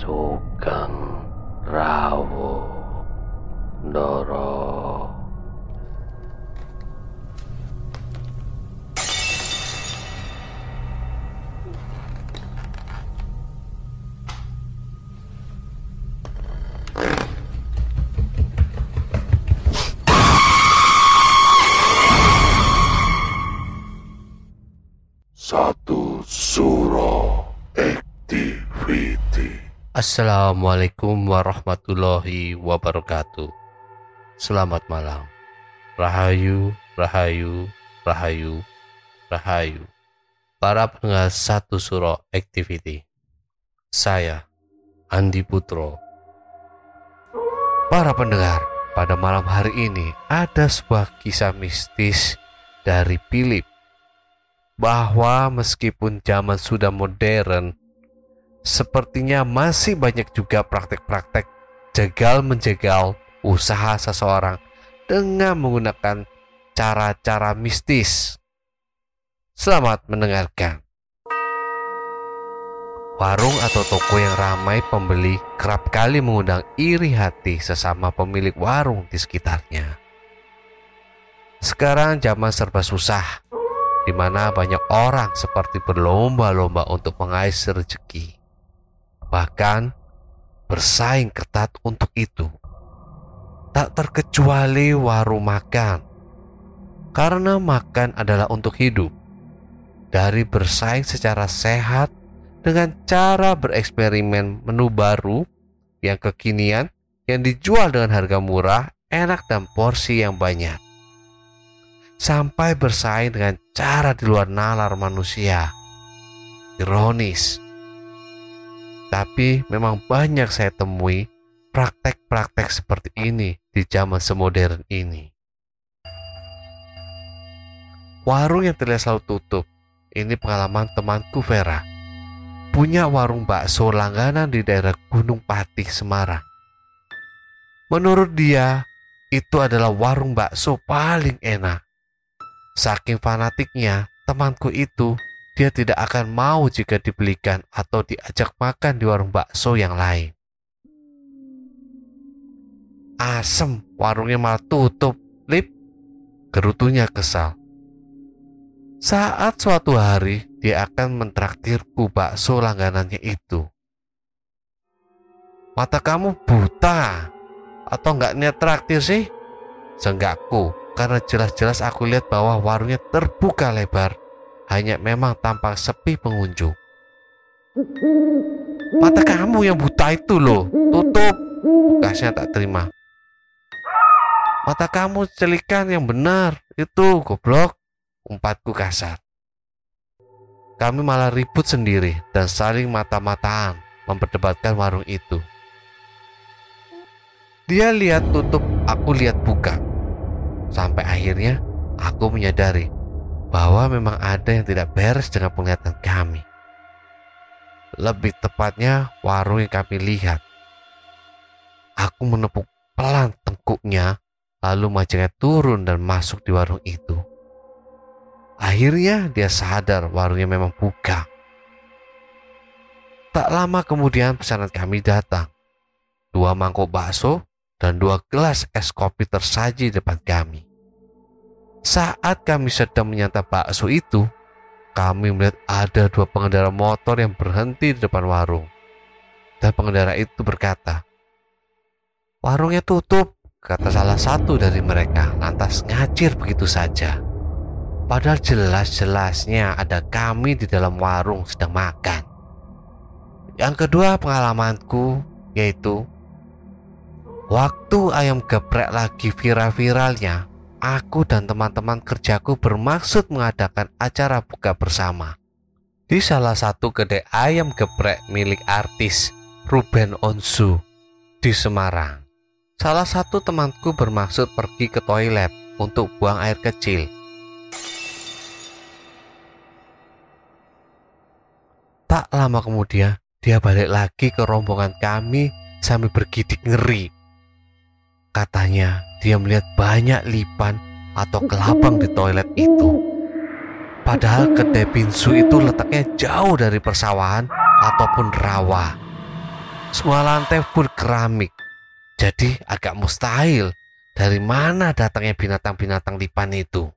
Sugeng Rawo Ndoro Satu Suro Activity Assalamualaikum warahmatullahi wabarakatuh. Selamat malam. Rahayu, rahayu, rahayu, rahayu. Para pendengar satu suro activity. Saya, Andi Putro. Para pendengar, pada malam hari ini ada sebuah kisah mistis dari Philip bahwa meskipun zaman sudah modern, sepertinya masih banyak juga praktek-praktek jegal menjegal usaha seseorang dengan menggunakan cara-cara mistis. Selamat mendengarkan. Warung atau toko yang ramai pembeli kerap kali mengundang iri hati sesama pemilik warung di sekitarnya. Sekarang zaman serba susah, di mana banyak orang seperti berlomba-lomba untuk mengais rezeki bahkan bersaing ketat untuk itu. Tak terkecuali warung makan, karena makan adalah untuk hidup. Dari bersaing secara sehat dengan cara bereksperimen menu baru yang kekinian yang dijual dengan harga murah, enak dan porsi yang banyak. Sampai bersaing dengan cara di luar nalar manusia. Ironis, tapi memang banyak saya temui praktek-praktek seperti ini di zaman semodern ini. Warung yang terlihat selalu tutup, ini pengalaman temanku Vera. Punya warung bakso langganan di daerah Gunung Patih, Semarang. Menurut dia, itu adalah warung bakso paling enak. Saking fanatiknya, temanku itu dia tidak akan mau jika dibelikan atau diajak makan di warung bakso yang lain. Asem, warungnya malah tutup, lip. Gerutunya kesal. Saat suatu hari dia akan mentraktirku bakso langganannya itu. Mata kamu buta atau nggak niat traktir sih? Senggakku, karena jelas-jelas aku lihat bahwa warungnya terbuka lebar hanya memang tampak sepi pengunjung. Mata kamu yang buta itu loh, tutup. Bekasnya tak terima. Mata kamu celikan yang benar, itu goblok. Umpatku kasar. Kami malah ribut sendiri dan saling mata-mataan memperdebatkan warung itu. Dia lihat tutup, aku lihat buka. Sampai akhirnya aku menyadari bahwa memang ada yang tidak beres dengan penglihatan kami. Lebih tepatnya warung yang kami lihat. Aku menepuk pelan tengkuknya, lalu majangnya turun dan masuk di warung itu. Akhirnya dia sadar warungnya memang buka. Tak lama kemudian pesanan kami datang. Dua mangkok bakso dan dua gelas es kopi tersaji depan kami. Saat kami sedang menyantap bakso itu, kami melihat ada dua pengendara motor yang berhenti di depan warung. Dan pengendara itu berkata, Warungnya tutup, kata salah satu dari mereka, lantas ngacir begitu saja. Padahal jelas-jelasnya ada kami di dalam warung sedang makan. Yang kedua pengalamanku yaitu waktu ayam geprek lagi viral-viralnya aku dan teman-teman kerjaku bermaksud mengadakan acara buka bersama di salah satu kedai ayam geprek milik artis Ruben Onsu di Semarang. Salah satu temanku bermaksud pergi ke toilet untuk buang air kecil. Tak lama kemudian, dia balik lagi ke rombongan kami sambil bergidik ngeri. Katanya dia melihat banyak lipan atau kelabang di toilet itu. Padahal kedai pinsu itu letaknya jauh dari persawahan ataupun rawa. Semua lantai pun keramik. Jadi agak mustahil dari mana datangnya binatang-binatang lipan itu.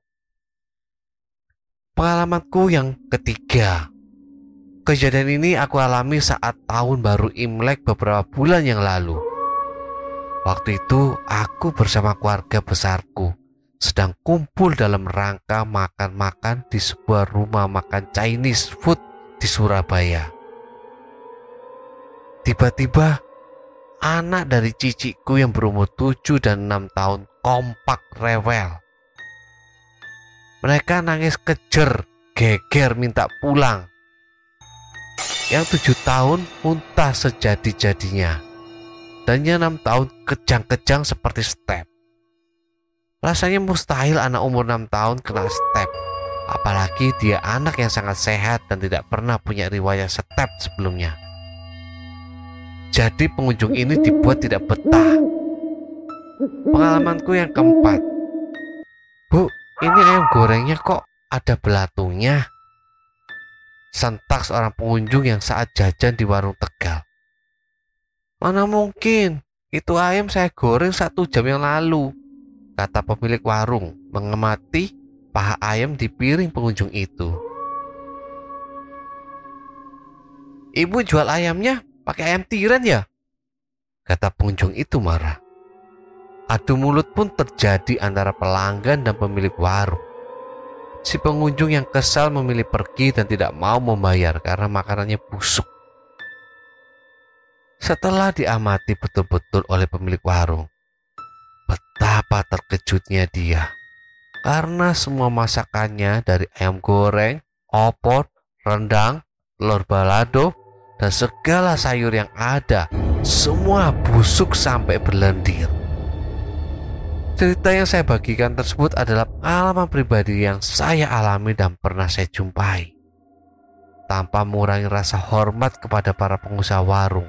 Pengalamanku yang ketiga. Kejadian ini aku alami saat tahun baru Imlek beberapa bulan yang lalu. Waktu itu aku bersama keluarga besarku sedang kumpul dalam rangka makan-makan di sebuah rumah makan Chinese food di Surabaya. Tiba-tiba anak dari ciciku yang berumur 7 dan 6 tahun kompak rewel mereka nangis kejer, geger minta pulang. Yang tujuh tahun muntah sejadi-jadinya. Dan yang enam tahun kejang-kejang seperti step. Rasanya mustahil anak umur enam tahun kena step. Apalagi dia anak yang sangat sehat dan tidak pernah punya riwayat step sebelumnya. Jadi pengunjung ini dibuat tidak betah. Pengalamanku yang keempat. Bu, ini ayam gorengnya kok ada belatunya? Sentak seorang pengunjung yang saat jajan di warung Tegal. Mana mungkin, itu ayam saya goreng satu jam yang lalu, kata pemilik warung mengemati paha ayam di piring pengunjung itu. Ibu jual ayamnya pakai ayam tiran ya? Kata pengunjung itu marah. Adu mulut pun terjadi antara pelanggan dan pemilik warung. Si pengunjung yang kesal memilih pergi dan tidak mau membayar karena makanannya busuk. Setelah diamati betul-betul oleh pemilik warung, betapa terkejutnya dia karena semua masakannya dari ayam goreng, opor, rendang, telur balado, dan segala sayur yang ada semua busuk sampai berlendir. Cerita yang saya bagikan tersebut adalah pengalaman pribadi yang saya alami dan pernah saya jumpai. Tanpa mengurangi rasa hormat kepada para pengusaha warung,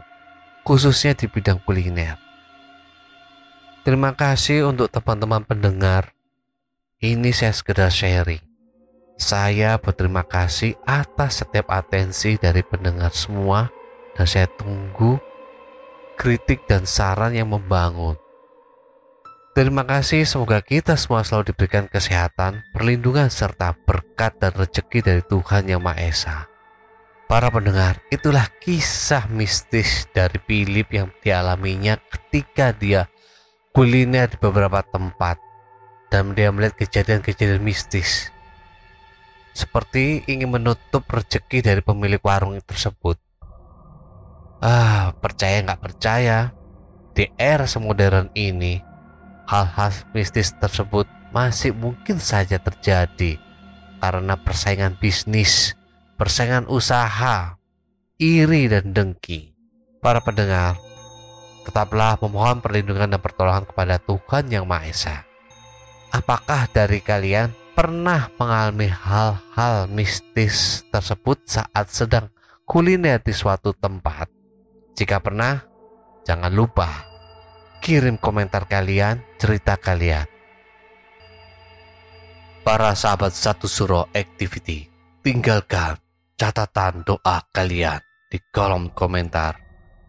khususnya di bidang kuliner. Terima kasih untuk teman-teman pendengar. Ini saya sekedar sharing. Saya berterima kasih atas setiap atensi dari pendengar semua dan saya tunggu kritik dan saran yang membangun Terima kasih, semoga kita semua selalu diberikan kesehatan, perlindungan, serta berkat dan rezeki dari Tuhan Yang Maha Esa. Para pendengar, itulah kisah mistis dari Philip yang dialaminya ketika dia kuliner di beberapa tempat dan dia melihat kejadian-kejadian mistis. Seperti ingin menutup rezeki dari pemilik warung tersebut. Ah, percaya nggak percaya, di era semodern ini, hal-hal mistis tersebut masih mungkin saja terjadi karena persaingan bisnis, persaingan usaha, iri dan dengki. Para pendengar, tetaplah memohon perlindungan dan pertolongan kepada Tuhan Yang Maha Esa. Apakah dari kalian pernah mengalami hal-hal mistis tersebut saat sedang kuliner di suatu tempat? Jika pernah, jangan lupa kirim komentar kalian, cerita kalian. Para sahabat satu suro activity, tinggalkan catatan doa kalian di kolom komentar,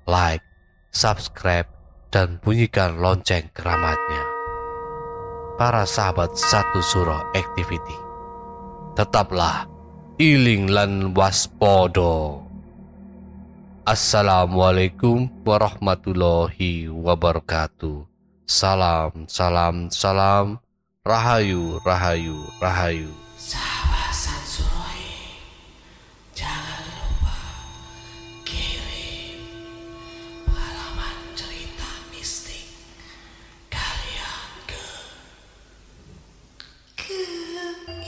like, subscribe, dan bunyikan lonceng keramatnya. Para sahabat satu suro activity, tetaplah iling lan waspodo. Assalamualaikum warahmatullahi wabarakatuh. Salam, salam, salam. Rahayu, rahayu, rahayu.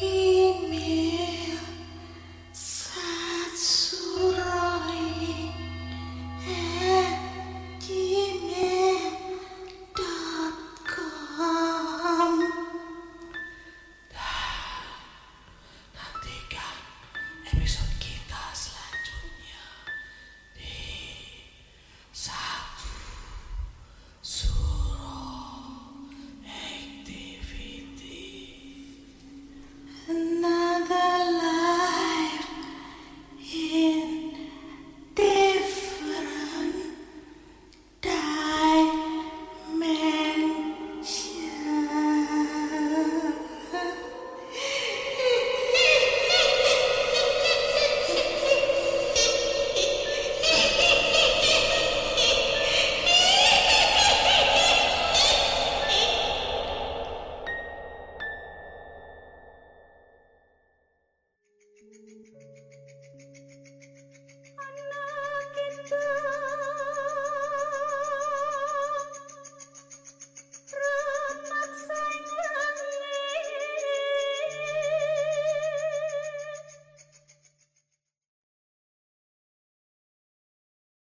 e